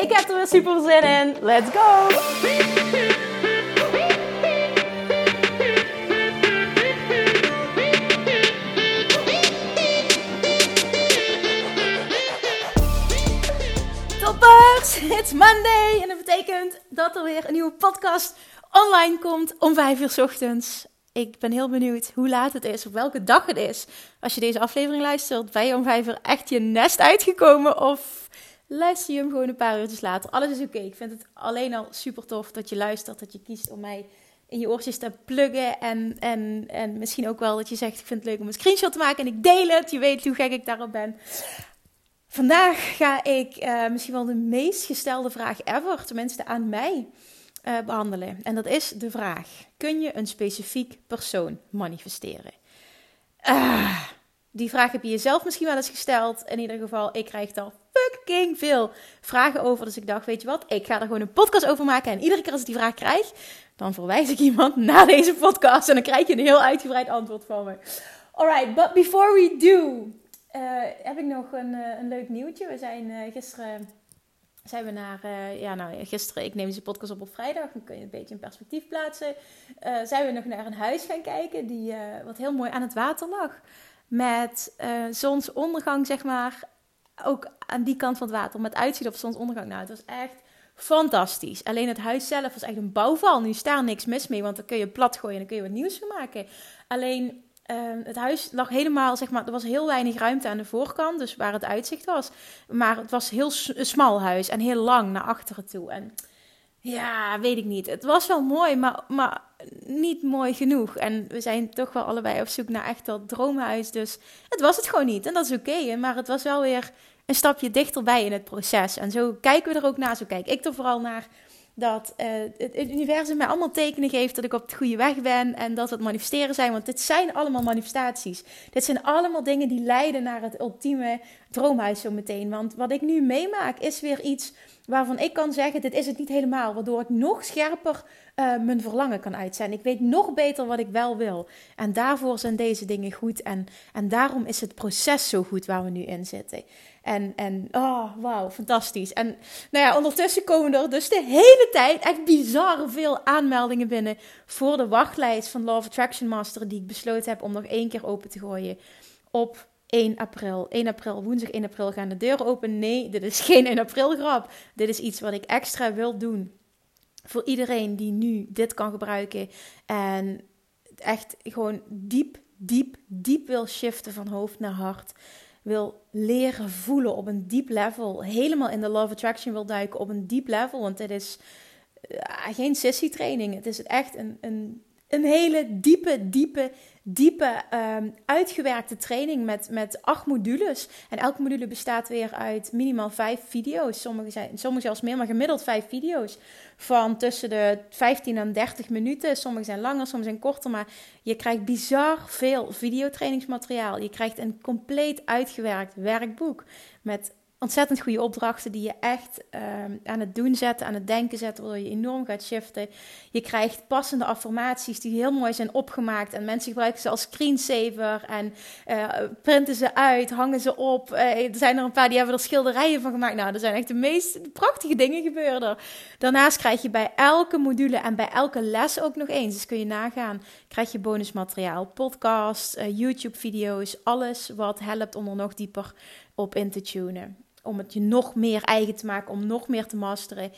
Ik heb er weer super zin in. Let's go! Toppers! It's Monday! En dat betekent dat er weer een nieuwe podcast online komt om 5 uur ochtends. Ik ben heel benieuwd hoe laat het is, op welke dag het is. Als je deze aflevering luistert, ben je om 5 uur echt je nest uitgekomen of luister je hem gewoon een paar uurtjes later. Alles is oké. Ik vind het alleen al super tof dat je luistert, dat je kiest om mij in je oortjes te pluggen. En, en, en misschien ook wel dat je zegt, ik vind het leuk om een screenshot te maken en ik deel het. Je weet hoe gek ik daarop ben. Vandaag ga ik uh, misschien wel de meest gestelde vraag ever, tenminste aan mij, uh, behandelen. En dat is de vraag: kun je een specifiek persoon manifesteren? Uh, die vraag heb je jezelf misschien wel eens gesteld. In ieder geval, ik krijg daar fucking veel vragen over. Dus ik dacht, weet je wat, ik ga er gewoon een podcast over maken. En iedere keer als ik die vraag krijg, dan verwijs ik iemand naar deze podcast. En dan krijg je een heel uitgebreid antwoord van me. Alright, but before we do, uh, heb ik nog een, uh, een leuk nieuwtje. We zijn uh, gisteren zijn we naar, ja nou gisteren, ik neem deze podcast op op vrijdag, dan kun je een beetje in perspectief plaatsen. Zijn we nog naar een huis gaan kijken, die, wat heel mooi aan het water lag. Met zonsondergang, zeg maar, ook aan die kant van het water, met uitzicht op zonsondergang. Nou, het was echt fantastisch. Alleen het huis zelf was echt een bouwval. Nu is daar niks mis mee, want dan kun je plat gooien en dan kun je wat nieuws van maken. Alleen uh, het huis lag helemaal, zeg maar, er was heel weinig ruimte aan de voorkant, dus waar het uitzicht was. Maar het was heel smal huis en heel lang naar achteren toe. En ja, weet ik niet. Het was wel mooi, maar, maar niet mooi genoeg. En we zijn toch wel allebei op zoek naar echt dat droomhuis. Dus het was het gewoon niet. En dat is oké. Maar het was wel weer een stapje dichterbij in het proces. En zo kijken we er ook naar. Zo kijk ik er vooral naar dat uh, het, universum mij allemaal tekenen geeft dat ik op de goede weg ben en dat het manifesteren zijn. Want dit zijn allemaal manifestaties. Dit zijn allemaal dingen die leiden naar het ultieme droomhuis zo meteen. Want wat ik nu meemaak is weer iets waarvan ik kan zeggen: dit is het niet helemaal. Waardoor ik nog scherper uh, mijn verlangen kan uitzenden. Ik weet nog beter wat ik wel wil. En daarvoor zijn deze dingen goed. En, en daarom is het proces zo goed waar we nu in zitten. En, en oh, wauw, fantastisch. En nou ja, ondertussen komen er dus de hele tijd echt bizarre veel aanmeldingen binnen voor de wachtlijst van Love Attraction Master, die ik besloten heb om nog één keer open te gooien op 1 april. 1 april, woensdag 1 april gaan de deuren open. Nee, dit is geen 1 april grap. Dit is iets wat ik extra wil doen voor iedereen die nu dit kan gebruiken. En echt gewoon diep, diep, diep wil shiften van hoofd naar hart wil leren voelen op een diep level, helemaal in de Love Attraction wil duiken op een diep level. Want dit is uh, geen sissy training. Het is echt een, een, een hele diepe, diepe, diepe um, uitgewerkte training met, met acht modules. En elke module bestaat weer uit minimaal vijf video's. Sommige, zijn, sommige zelfs meer, maar gemiddeld vijf video's. Van tussen de 15 en 30 minuten. Sommige zijn langer, sommige zijn korter. Maar je krijgt bizar veel videotrainingsmateriaal. Je krijgt een compleet uitgewerkt werkboek. Met ontzettend goede opdrachten die je echt uh, aan het doen zetten, aan het denken zetten, waardoor je enorm gaat shiften. Je krijgt passende affirmaties die heel mooi zijn opgemaakt en mensen gebruiken ze als screensaver en uh, printen ze uit, hangen ze op. Uh, er zijn er een paar die hebben er schilderijen van gemaakt. Nou, er zijn echt de meest prachtige dingen gebeuren. Daarnaast krijg je bij elke module en bij elke les ook nog eens, dus kun je nagaan, krijg je bonusmateriaal, podcasts, YouTube-video's, alles wat helpt om er nog dieper op in te tunen om het je nog meer eigen te maken, om nog meer te masteren.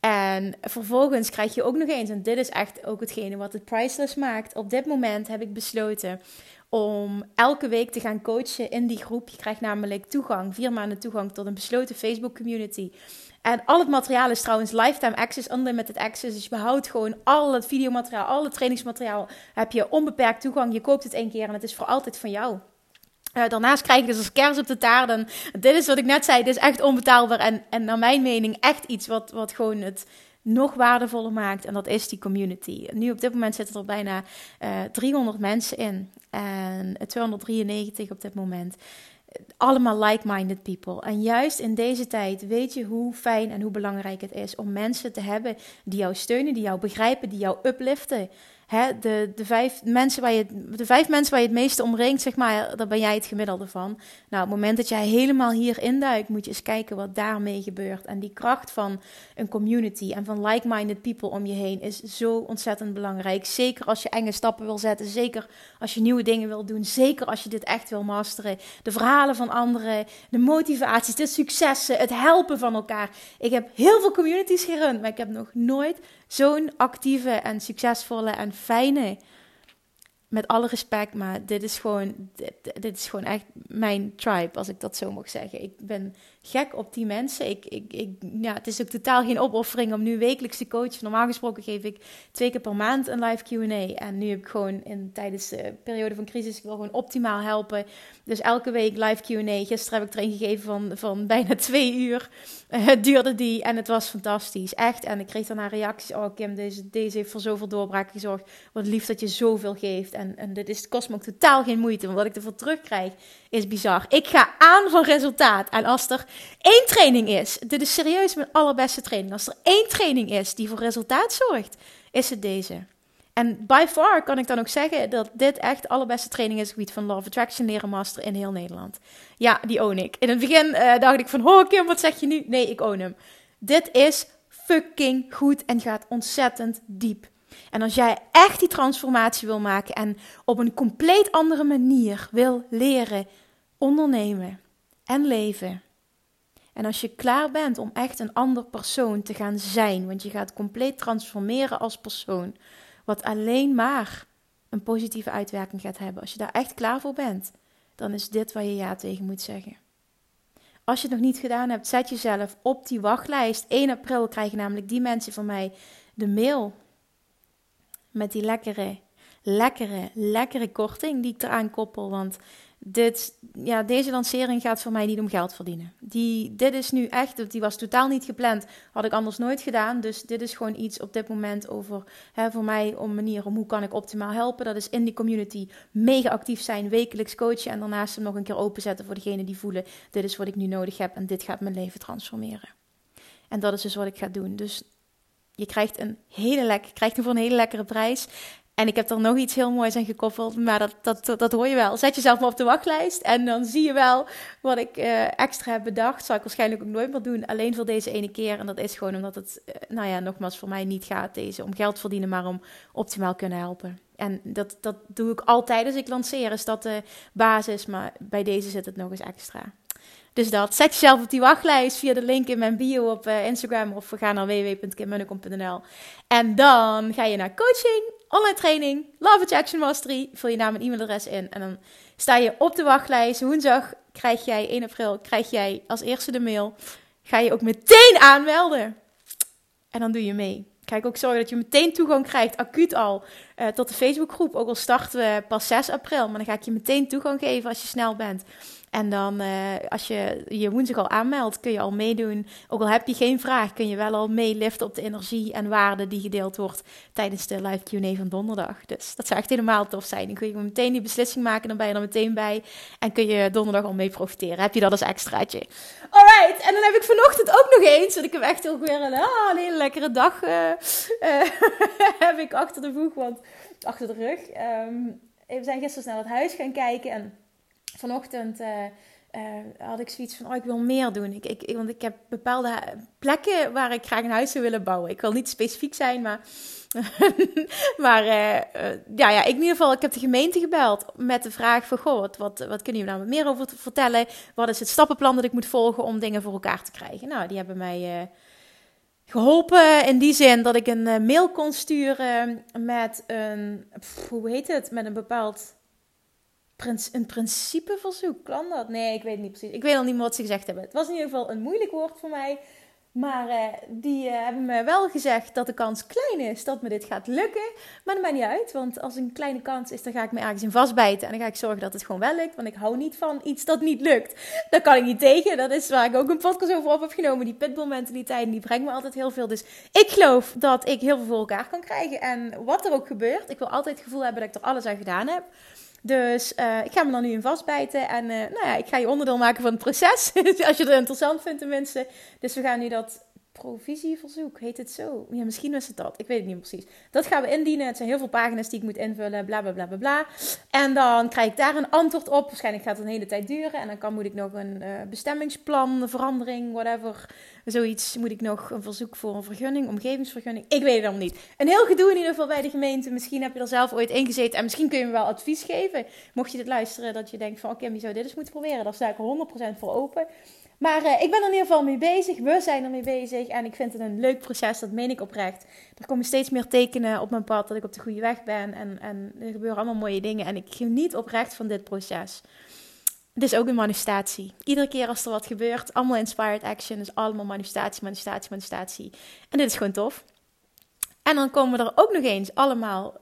En vervolgens krijg je ook nog eens, en dit is echt ook hetgene wat het priceless maakt. Op dit moment heb ik besloten om elke week te gaan coachen in die groep. Je krijgt namelijk toegang, vier maanden toegang tot een besloten Facebook community. En al het materiaal is trouwens lifetime access, unlimited access. Dus je behoudt gewoon al het videomateriaal, al het trainingsmateriaal. Heb je onbeperkt toegang. Je koopt het één keer en het is voor altijd van jou. Uh, daarnaast krijg ik dus als kers op de taart. En dit is wat ik net zei, dit is echt onbetaalbaar. En, en naar mijn mening echt iets wat, wat gewoon het nog waardevoller maakt. En dat is die community. Nu op dit moment zitten er bijna uh, eh, 300 mensen in. En 293 op dit moment. Allemaal like-minded people. En juist in deze tijd weet je hoe fijn en hoe belangrijk het is om mensen te hebben die jou steunen, die jou begrijpen, die jou upliften de, de, vijf mensen waar je, de vijf mensen waar je het meeste omringt, zeg maar, daar ben jij het gemiddelde van. Nou, op het moment dat jij helemaal hier induikt, moet je eens kijken wat daarmee gebeurt. En die kracht van een community en van like-minded people om je heen is zo ontzettend belangrijk. Zeker als je enge stappen wil zetten, zeker als je nieuwe dingen wil doen, zeker als je dit echt wil masteren. De verhalen van anderen, de motivaties, de successen, het helpen van elkaar. Ik heb heel veel communities gerund, maar ik heb nog nooit zo'n actieve en succesvolle en fijne. Met alle respect, maar dit is gewoon, dit, dit, is gewoon echt mijn tribe, als ik dat zo mag zeggen. Ik ben gek op die mensen. Ik, ik, ik, ja, het is ook totaal geen opoffering om nu wekelijks te coachen. Normaal gesproken geef ik twee keer per maand een live Q&A. En nu heb ik gewoon in, tijdens de periode van crisis, ik wil gewoon optimaal helpen. Dus elke week live Q&A. Gisteren heb ik er een gegeven van, van bijna twee uur. Uh, het duurde die en het was fantastisch. Echt. En ik kreeg daarna reacties. Oh Kim, deze, deze heeft voor zoveel doorbraak gezorgd. Wat lief dat je zoveel geeft. En, en dit is, kost me ook totaal geen moeite. Want wat ik ervoor terugkrijg is bizar. Ik ga aan van resultaat. En als er één training is, dit is serieus mijn allerbeste training. Als er één training is die voor resultaat zorgt, is het deze. En by far kan ik dan ook zeggen dat dit echt de allerbeste training is gebied van of Attraction leren master in heel Nederland. Ja, die own ik. In het begin uh, dacht ik van, oh Kim, wat zeg je nu? Nee, ik own hem. Dit is fucking goed en gaat ontzettend diep. En als jij echt die transformatie wil maken en op een compleet andere manier wil leren ondernemen en leven. En als je klaar bent om echt een ander persoon te gaan zijn, want je gaat compleet transformeren als persoon, wat alleen maar een positieve uitwerking gaat hebben. Als je daar echt klaar voor bent, dan is dit waar je ja tegen moet zeggen. Als je het nog niet gedaan hebt, zet jezelf op die wachtlijst. 1 april krijgen namelijk die mensen van mij de mail met die lekkere, lekkere, lekkere korting die ik eraan koppel. Want dit, ja, deze lancering gaat voor mij niet om geld verdienen. Die, dit is nu echt, die was totaal niet gepland. Had ik anders nooit gedaan. Dus dit is gewoon iets op dit moment over hè, voor mij om manier om hoe kan ik optimaal helpen. Dat is in die community mega actief zijn, wekelijks coachen en daarnaast hem nog een keer openzetten voor degenen die voelen: dit is wat ik nu nodig heb en dit gaat mijn leven transformeren. En dat is dus wat ik ga doen. Dus je krijgt een hele lekker, krijgt hem voor een hele lekkere prijs. En ik heb er nog iets heel moois aan gekoppeld, maar dat, dat, dat hoor je wel. Zet jezelf maar op de wachtlijst en dan zie je wel wat ik uh, extra heb bedacht. Zal ik waarschijnlijk ook nooit meer doen, alleen voor deze ene keer. En dat is gewoon omdat het, uh, nou ja, nogmaals voor mij niet gaat deze om geld verdienen, maar om optimaal kunnen helpen. En dat, dat doe ik altijd als ik lanceer, is dat de basis, maar bij deze zit het nog eens extra. Dus dat, zet jezelf op die wachtlijst via de link in mijn bio op uh, Instagram of ga naar www.kimmunnekom.nl. En dan ga je naar coaching, online training, Love Attraction Mastery. Vul je naam en e-mailadres in en dan sta je op de wachtlijst. Woensdag krijg jij, 1 april, krijg jij als eerste de mail. Ga je ook meteen aanmelden. En dan doe je mee. Kijk ook zorgen dat je meteen toegang krijgt, acuut al, uh, tot de Facebookgroep. Ook al starten we pas 6 april, maar dan ga ik je meteen toegang geven als je snel bent. En dan, uh, als je je woensdag al aanmeldt, kun je al meedoen. Ook al heb je geen vraag, kun je wel al meeliften op de energie en waarde die gedeeld wordt tijdens de live QA van donderdag. Dus dat zou echt helemaal tof zijn. Dan kun je meteen die beslissing maken, dan ben je er meteen bij. En kun je donderdag al mee profiteren. Heb je dat als extraatje? Alright, en dan heb ik vanochtend ook nog eens, want ik heb echt heel weer een, ah, een hele lekkere dag uh, uh, heb ik achter de voeg, want achter de rug. Um, we zijn gisteren naar het huis gaan kijken en vanochtend uh, uh, had ik zoiets van, oh, ik wil meer doen. Ik, ik, want ik heb bepaalde plekken waar ik graag een huis zou willen bouwen. Ik wil niet specifiek zijn, maar... maar uh, ja, ja, ik in ieder geval, ik heb de gemeente gebeld met de vraag van, goh, wat, wat, wat kunnen jullie nou meer over vertellen? Wat is het stappenplan dat ik moet volgen om dingen voor elkaar te krijgen? Nou, die hebben mij geholpen in die zin dat ik een mail kon sturen met een, hoe heet het, met een bepaald een principeverzoek. Kan dat? Nee, ik weet niet precies. Ik weet al niet meer wat ze gezegd hebben. Het was in ieder geval een moeilijk woord voor mij. Maar uh, die uh, hebben me wel gezegd dat de kans klein is dat me dit gaat lukken. Maar dat maakt niet uit, want als een kleine kans is, dan ga ik me ergens in vastbijten. En dan ga ik zorgen dat het gewoon wel lukt, want ik hou niet van iets dat niet lukt. Daar kan ik niet tegen. Dat is waar ik ook een podcast over op heb genomen. Die pitbull mentaliteit, die brengt me altijd heel veel. Dus ik geloof dat ik heel veel voor elkaar kan krijgen. En wat er ook gebeurt, ik wil altijd het gevoel hebben dat ik er alles aan gedaan heb. Dus uh, ik ga me dan nu in vastbijten. En uh, nou ja, ik ga je onderdeel maken van het proces. Als je het interessant vindt tenminste. Dus we gaan nu dat provisieverzoek, heet het zo? Ja, misschien is het dat. Ik weet het niet precies. Dat gaan we indienen. Het zijn heel veel pagina's die ik moet invullen, bla bla bla bla. En dan krijg ik daar een antwoord op. Waarschijnlijk gaat het een hele tijd duren. En dan kan, moet ik nog een uh, bestemmingsplan, een verandering, whatever. Zoiets moet ik nog een verzoek voor een vergunning, omgevingsvergunning. Ik weet het allemaal niet. Een heel gedoe in ieder geval bij de gemeente. Misschien heb je er zelf ooit in gezeten. En misschien kun je me wel advies geven. Mocht je dit luisteren, dat je denkt van oké, okay, wie zou dit eens moeten proberen. Daar sta ik er 100% voor open. Maar uh, ik ben er in ieder geval mee bezig. We zijn er mee bezig. En ik vind het een leuk proces. Dat meen ik oprecht. Er komen steeds meer tekenen op mijn pad dat ik op de goede weg ben. En, en er gebeuren allemaal mooie dingen. En ik geniet oprecht van dit proces. Het is ook een manifestatie. Iedere keer als er wat gebeurt, allemaal inspired action. Dus allemaal manifestatie, manifestatie, manifestatie. En dit is gewoon tof. En dan komen er ook nog eens allemaal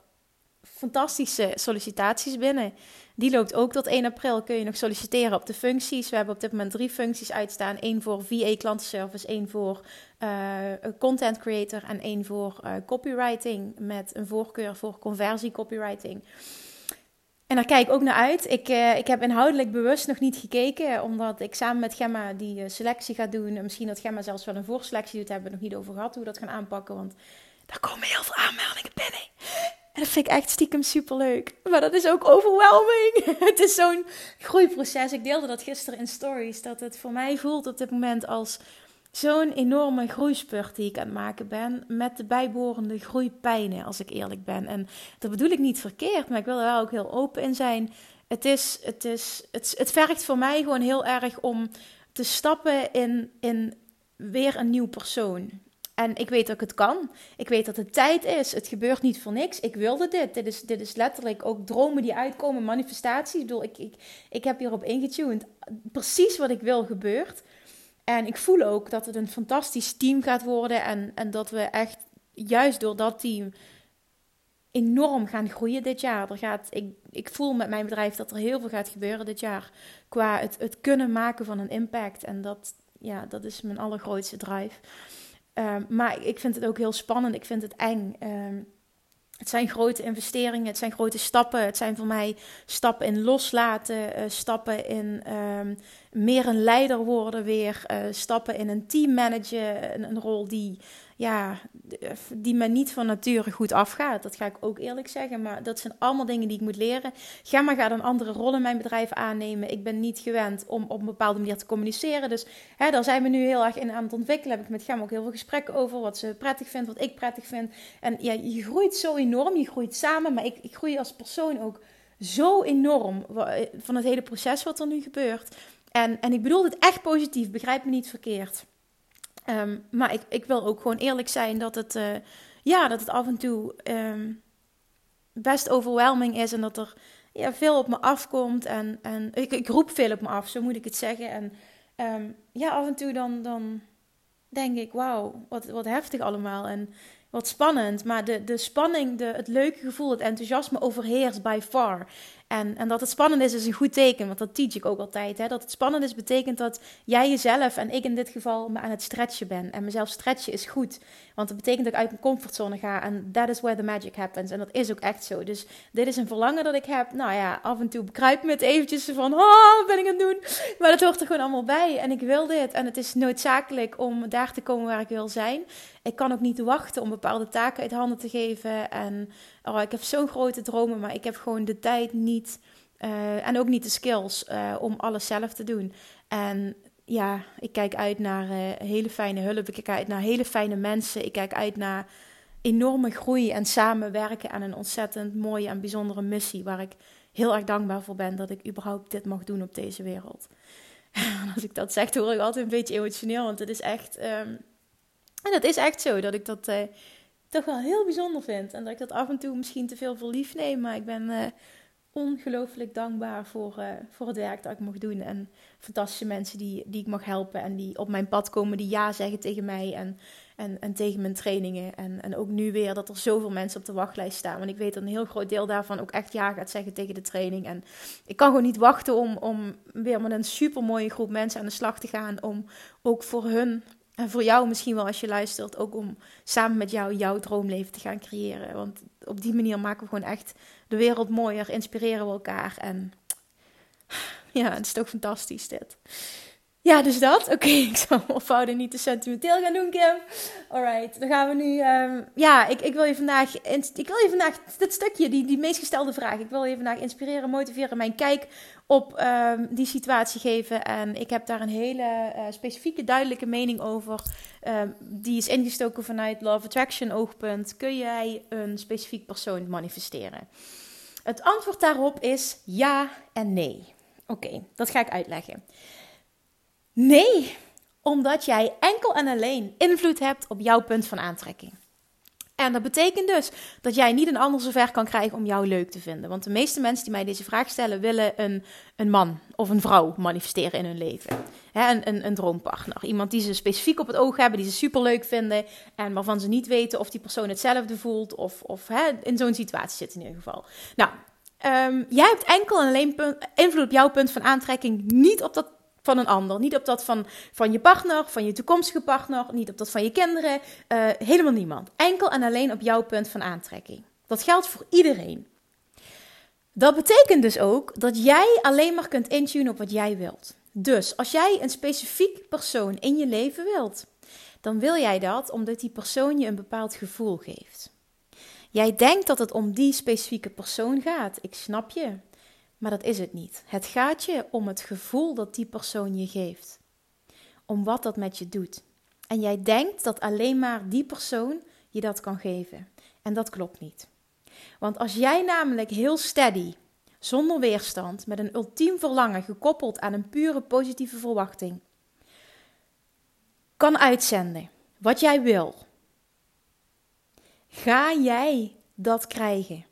fantastische sollicitaties binnen. Die loopt ook tot 1 april. Kun je nog solliciteren op de functies. We hebben op dit moment drie functies uitstaan. één voor VA klantenservice, één voor uh, content creator en één voor uh, copywriting. Met een voorkeur voor conversie copywriting. En daar kijk ik ook naar uit. Ik, uh, ik heb inhoudelijk bewust nog niet gekeken, omdat ik samen met Gemma die selectie ga doen. En misschien dat Gemma zelfs wel een voorselectie doet, hebben we nog niet over gehad hoe we dat gaan aanpakken. Want daar komen heel veel aanmeldingen binnen. En dat vind ik echt stiekem super leuk. Maar dat is ook overwhelming. het is zo'n groeiproces. Ik deelde dat gisteren in stories. Dat het voor mij voelt op dit moment als zo'n enorme groeispurt die ik aan het maken ben. Met de bijbehorende groeipijnen, als ik eerlijk ben. En dat bedoel ik niet verkeerd, maar ik wil er wel ook heel open in zijn. Het, is, het, is, het, het vergt voor mij gewoon heel erg om te stappen in, in weer een nieuw persoon. En ik weet dat ik het kan. Ik weet dat het tijd is. Het gebeurt niet voor niks. Ik wilde dit. Dit is, dit is letterlijk ook dromen die uitkomen, manifestaties. Ik bedoel, ik, ik, ik heb hierop ingetuned. Precies wat ik wil gebeurt. En ik voel ook dat het een fantastisch team gaat worden. En, en dat we echt juist door dat team enorm gaan groeien dit jaar. Er gaat, ik, ik voel met mijn bedrijf dat er heel veel gaat gebeuren dit jaar. Qua het, het kunnen maken van een impact. En dat, ja, dat is mijn allergrootste drive. Ehm, maar ik vind het ook heel spannend. Ik vind het eng. Ehm, het zijn grote investeringen, het zijn grote stappen. Het zijn voor mij stappen in loslaten, uh, stappen in um, meer een leider worden weer, uh, stappen in een team managen, een, rol die ja, die me niet van nature goed afgaat. Dat ga ik ook eerlijk zeggen. Maar dat zijn allemaal dingen die ik moet leren. Gemma gaat een andere rol in mijn bedrijf aannemen. Ik ben niet gewend om op een bepaalde manier te communiceren. Dus hè, daar zijn we nu heel erg in aan het ontwikkelen. Heb ik met Gemma ook heel veel gesprekken over. Wat ze prettig vindt, wat ik prettig vind. En ja, je groeit zo enorm. Je groeit samen. Maar ik, ik groei als persoon ook zo enorm van het hele proces wat er nu gebeurt. En, en ik bedoel het echt positief. Begrijp me niet verkeerd. Um, maar ik, ik wil ook gewoon eerlijk zijn dat het, uh, ja, dat het af en toe um, best overwhelming is. En dat er ja, veel op me afkomt. En, en ik, ik roep veel op me af, zo moet ik het zeggen. En um, ja, af en toe dan, dan denk ik, wauw, wat, wat heftig allemaal. En wat spannend. Maar de, de spanning, de, het leuke gevoel, het enthousiasme overheerst by far. En, en dat het spannend is, is een goed teken. Want dat teach ik ook altijd. Hè? Dat het spannend is, betekent dat jij jezelf, en ik in dit geval, me aan het stretchen ben. En mezelf stretchen is goed. Want dat betekent dat ik uit mijn comfortzone ga. En that is where the magic happens. En dat is ook echt zo. Dus dit is een verlangen dat ik heb. Nou ja, af en toe bekruipt me het eventjes van... Oh, wat ben ik aan het doen? Maar dat hoort er gewoon allemaal bij. En ik wil dit. En het is noodzakelijk om daar te komen waar ik wil zijn. Ik kan ook niet wachten om bepaalde taken uit handen te geven. En oh, ik heb zo'n grote dromen, maar ik heb gewoon de tijd niet. Uh, en ook niet de skills uh, om alles zelf te doen. En ja, ik kijk uit naar uh, hele fijne hulp. Ik kijk uit naar hele fijne mensen. Ik kijk uit naar enorme groei en samenwerken aan een ontzettend mooie en bijzondere missie. Waar ik heel erg dankbaar voor ben dat ik überhaupt dit mag doen op deze wereld. Als ik dat zeg, hoor ik altijd een beetje emotioneel. Want het is echt. Um, en dat is echt zo, dat ik dat toch wel heel bijzonder vind. En dat ik dat af en toe misschien te veel voor lief neem. Maar ik ben uh, ongelooflijk dankbaar voor, uh, voor het werk dat ik mag doen. En fantastische mensen die, die ik mag helpen. En die op mijn pad komen, die ja zeggen tegen mij. En, en, en tegen mijn trainingen. En, en ook nu weer dat er zoveel mensen op de wachtlijst staan. Want ik weet dat een heel groot deel daarvan ook echt ja gaat zeggen tegen de training. En ik kan gewoon niet wachten om, om weer met een super mooie groep mensen aan de slag te gaan. Om ook voor hun en voor jou misschien wel als je luistert, ook om samen met jou jouw droomleven te gaan creëren. Want op die manier maken we gewoon echt de wereld mooier, inspireren we elkaar. En ja, het is toch fantastisch dit. Ja, dus dat. Oké, ik zal ophouden niet te sentimenteel gaan doen, Kim. Alright, dan gaan we nu... Um, ja, ik, ik wil je vandaag... Ik wil je vandaag dit stukje, die, die meest gestelde vraag. Ik wil je vandaag inspireren, motiveren, mijn kijk op um, die situatie geven. En ik heb daar een hele uh, specifieke, duidelijke mening over. Um, die is ingestoken vanuit Love Attraction oogpunt. Kun jij een specifiek persoon manifesteren? Het antwoord daarop is ja en nee. Oké, dat ga ik uitleggen. Nee, omdat jij enkel en alleen invloed hebt op jouw punt van aantrekking. En dat betekent dus dat jij niet een ander zover kan krijgen om jou leuk te vinden. Want de meeste mensen die mij deze vraag stellen, willen een, een man of een vrouw manifesteren in hun leven. een, een, een droompartner. Iemand die ze specifiek op het oog hebben, die ze super leuk vinden. En waarvan ze niet weten of die persoon hetzelfde voelt. Of, of in zo'n situatie zit in ieder geval. Nou, um, jij hebt enkel en alleen invloed op jouw punt van aantrekking. Niet op dat van een ander. Niet op dat van, van je partner, van je toekomstige partner, niet op dat van je kinderen. Uh, helemaal niemand. Enkel en alleen op jouw punt van aantrekking. Dat geldt voor iedereen. Dat betekent dus ook dat jij alleen maar kunt intunen op wat jij wilt. Dus als jij een specifiek persoon in je leven wilt, dan wil jij dat omdat die persoon je een bepaald gevoel geeft. Jij denkt dat het om die specifieke persoon gaat. Ik snap je. Maar dat is het niet. Het gaat je om het gevoel dat die persoon je geeft. Om wat dat met je doet. En jij denkt dat alleen maar die persoon je dat kan geven. En dat klopt niet. Want als jij namelijk heel steady, zonder weerstand, met een ultiem verlangen gekoppeld aan een pure positieve verwachting, kan uitzenden wat jij wil, ga jij dat krijgen.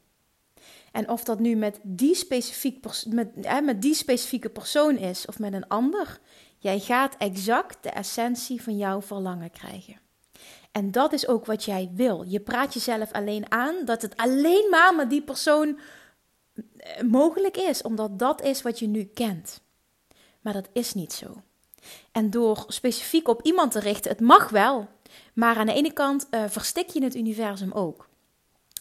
En of dat nu met die, specifiek met, hè, met die specifieke persoon is of met een ander, jij gaat exact de essentie van jouw verlangen krijgen. En dat is ook wat jij wil. Je praat jezelf alleen aan dat het alleen maar met die persoon eh, mogelijk is, omdat dat is wat je nu kent. Maar dat is niet zo. En door specifiek op iemand te richten, het mag wel, maar aan de ene kant uh, verstik je het universum ook.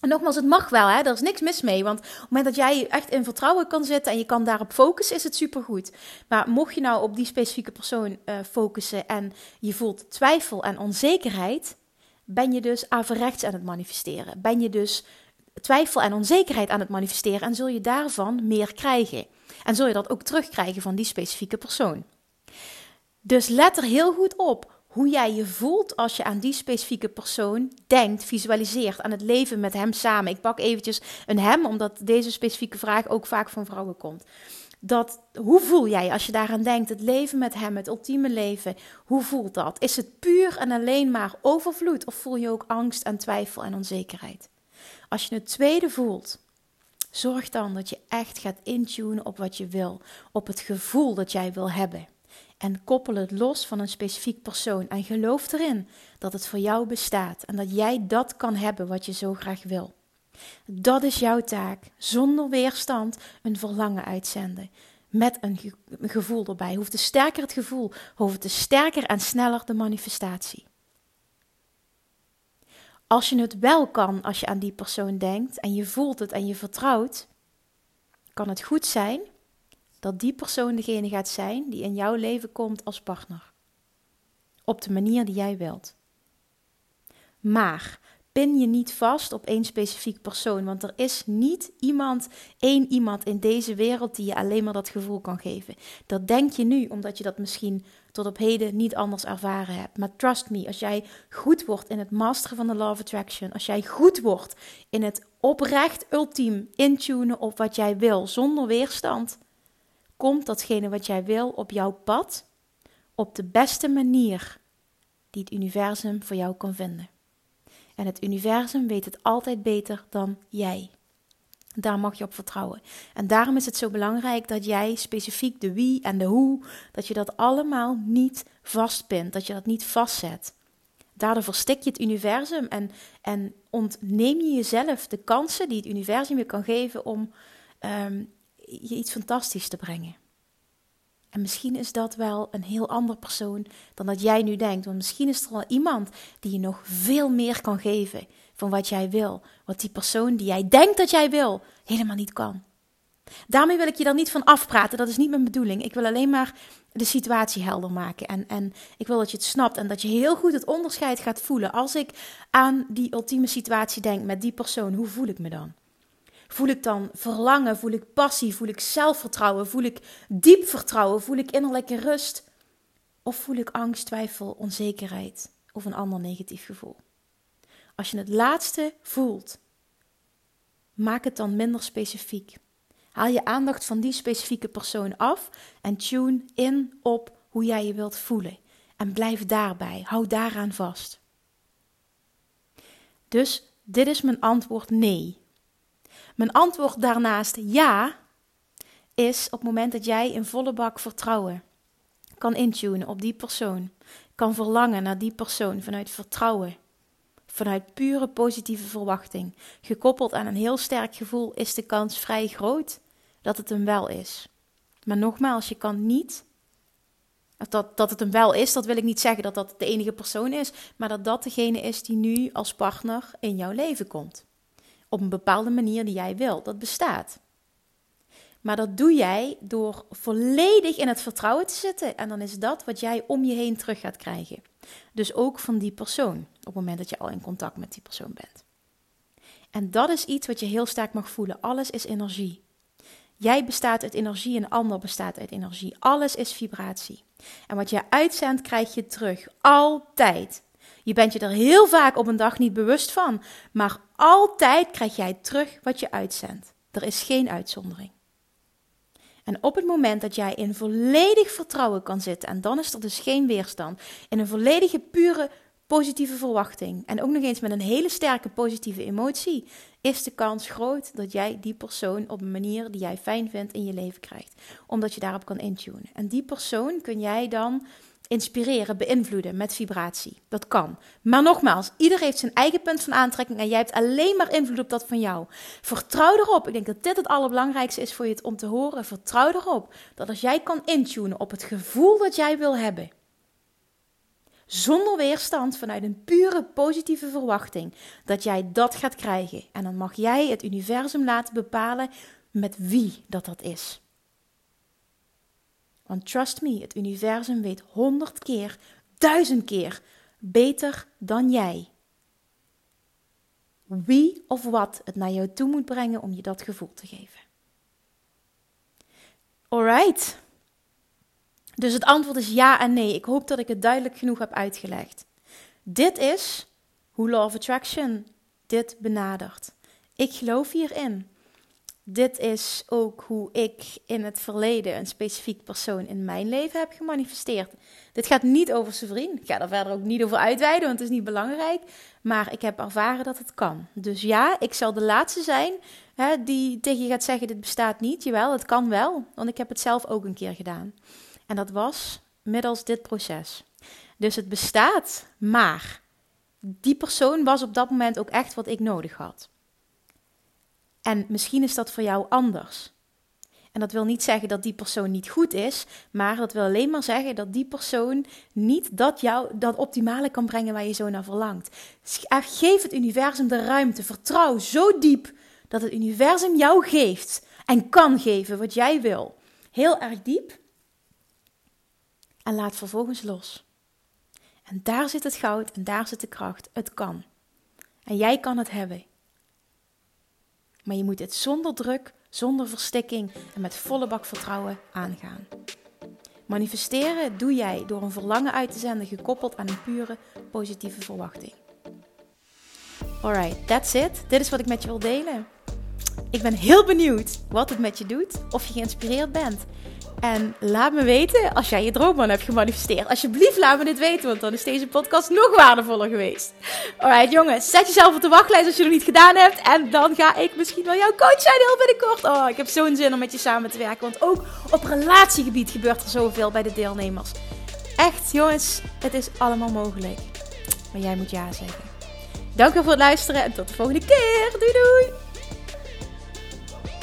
En nogmaals, het mag wel, hè? er is niks mis mee. Want op het moment dat jij echt in vertrouwen kan zitten en je kan daarop focussen, is het supergoed. Maar mocht je nou op die specifieke persoon uh, focussen en je voelt twijfel en onzekerheid, ben je dus averechts aan het manifesteren. Ben je dus twijfel en onzekerheid aan het manifesteren en zul je daarvan meer krijgen. En zul je dat ook terugkrijgen van die specifieke persoon. Dus let er heel goed op hoe jij je voelt als je aan die specifieke persoon denkt, visualiseert, aan het leven met hem samen. Ik pak eventjes een hem, omdat deze specifieke vraag ook vaak van vrouwen komt. Dat, hoe voel jij als je daaraan denkt, het leven met hem, het ultieme leven, hoe voelt dat? Is het puur en alleen maar overvloed of voel je ook angst en twijfel en onzekerheid? Als je het tweede voelt, zorg dan dat je echt gaat intunen op wat je wil, op het gevoel dat jij wil hebben. En koppel het los van een specifiek persoon. En geloof erin dat het voor jou bestaat en dat jij dat kan hebben wat je zo graag wil. Dat is jouw taak. Zonder weerstand een verlangen uitzenden. Met een gevoel erbij. Hoe te sterker het gevoel, hoe te sterker en sneller de manifestatie. Als je het wel kan als je aan die persoon denkt en je voelt het en je vertrouwt, kan het goed zijn dat die persoon degene gaat zijn die in jouw leven komt als partner. Op de manier die jij wilt. Maar pin je niet vast op één specifiek persoon, want er is niet iemand, één iemand in deze wereld die je alleen maar dat gevoel kan geven. Dat denk je nu, omdat je dat misschien tot op heden niet anders ervaren hebt. Maar trust me, als jij goed wordt in het masteren van de Law of Attraction, als jij goed wordt in het oprecht ultiem intunen op wat jij wil, zonder weerstand, komt datgene wat jij wil op jouw pad op de beste manier die het universum voor jou kan vinden. En het universum weet het altijd beter dan jij. Daar mag je op vertrouwen. En daarom is het zo belangrijk dat jij specifiek de wie en de hoe, dat je dat allemaal niet vastpint, dat je dat niet vastzet. Daardoor verstik je het universum en, en ontneem je jezelf de kansen die het universum je kan geven om um, je iets fantastisch te brengen. En misschien is dat wel een heel ander persoon dan dat jij nu denkt. Want misschien is er wel iemand die je nog veel meer kan geven van wat jij wil. Wat die persoon die jij denkt dat jij wil, helemaal niet kan. Daarmee wil ik je dan niet van afpraten. Dat is niet mijn bedoeling. Ik wil alleen maar de situatie helder maken. En, en ik wil dat je het snapt en dat je heel goed het onderscheid gaat voelen. Als ik aan die ultieme situatie denk met die persoon, hoe voel ik me dan? Voel ik dan verlangen? Voel ik passie? Voel ik zelfvertrouwen? Voel ik diep vertrouwen? Voel ik innerlijke rust? Of voel ik angst, twijfel, onzekerheid of een ander negatief gevoel? Als je het laatste voelt, maak het dan minder specifiek. Haal je aandacht van die specifieke persoon af en tune in op hoe jij je wilt voelen. En blijf daarbij. Hou daaraan vast. Dus dit is mijn antwoord nee. Mijn antwoord daarnaast ja is op het moment dat jij in volle bak vertrouwen kan intunen op die persoon, kan verlangen naar die persoon vanuit vertrouwen, vanuit pure positieve verwachting, gekoppeld aan een heel sterk gevoel, is de kans vrij groot dat het hem wel is. Maar nogmaals, je kan niet. Dat, dat het hem wel is, dat wil ik niet zeggen dat dat de enige persoon is, maar dat dat degene is die nu als partner in jouw leven komt op een bepaalde manier die jij wil. Dat bestaat. Maar dat doe jij door volledig in het vertrouwen te zitten. En dan is dat wat jij om je heen terug gaat krijgen. Dus ook van die persoon, op het moment dat je al in contact met die persoon bent. En dat is iets wat je heel sterk mag voelen. Alles is energie. Jij bestaat uit energie en ander bestaat uit energie. Alles is vibratie. En wat je uitzendt, krijg je terug. Altijd. Je bent je er heel vaak op een dag niet bewust van, maar altijd krijg jij terug wat je uitzendt. Er is geen uitzondering. En op het moment dat jij in volledig vertrouwen kan zitten, en dan is er dus geen weerstand, in een volledige pure positieve verwachting en ook nog eens met een hele sterke positieve emotie, is de kans groot dat jij die persoon op een manier die jij fijn vindt in je leven krijgt. Omdat je daarop kan intunen. En die persoon kun jij dan inspireren, beïnvloeden met vibratie. Dat kan. Maar nogmaals, ieder heeft zijn eigen punt van aantrekking en jij hebt alleen maar invloed op dat van jou. Vertrouw erop. Ik denk dat dit het allerbelangrijkste is voor je om te horen. Vertrouw erop dat als jij kan intunen op het gevoel dat jij wil hebben, zonder weerstand vanuit een pure positieve verwachting, dat jij dat gaat krijgen. En dan mag jij het universum laten bepalen met wie dat dat is. Want trust me, het universum weet honderd keer, duizend keer beter dan jij. Wie of wat het naar jou toe moet brengen om je dat gevoel te geven. Alright. Dus het antwoord is ja en nee. Ik hoop dat ik het duidelijk genoeg heb uitgelegd. Dit is hoe Law of Attraction dit benadert. Ik geloof hierin dit is ook hoe ik in het verleden een specifiek persoon in mijn leven heb gemanifesteerd. Dit gaat niet over zijn. Ik ga er verder ook niet over uitweiden, want het is niet belangrijk. Maar ik heb ervaren dat het kan. Dus ja, ik zal de laatste zijn hè, die tegen je gaat zeggen: dit bestaat niet. Jawel, het kan wel. Want ik heb het zelf ook een keer gedaan. En dat was middels dit proces. Dus het bestaat, maar die persoon was op dat moment ook echt wat ik nodig had. En misschien is dat voor jou anders. En dat wil niet zeggen dat die persoon niet goed is, maar dat wil alleen maar zeggen dat die persoon niet dat jou dat optimale kan brengen waar je zo naar verlangt. Geef het universum de ruimte, vertrouw zo diep dat het universum jou geeft en kan geven wat jij wil. Heel erg diep. En laat vervolgens los. En daar zit het goud en daar zit de kracht. Het kan. En jij kan het hebben. Maar je moet het zonder druk, zonder verstikking en met volle bak vertrouwen aangaan. Manifesteren doe jij door een verlangen uit te zenden gekoppeld aan een pure positieve verwachting. Alright, that's it. Dit is wat ik met je wil delen. Ik ben heel benieuwd wat het met je doet, of je geïnspireerd bent. En laat me weten als jij je droomman hebt gemanifesteerd. Alsjeblieft, laat me dit weten, want dan is deze podcast nog waardevoller geweest. Alright, jongens, zet jezelf op de wachtlijst als je het nog niet gedaan hebt. En dan ga ik misschien wel jouw coach zijn heel binnenkort. Oh, ik heb zo'n zin om met je samen te werken. Want ook op relatiegebied gebeurt er zoveel bij de deelnemers. Echt, jongens, het is allemaal mogelijk. Maar jij moet ja zeggen. Dank voor het luisteren en tot de volgende keer. Doei doei!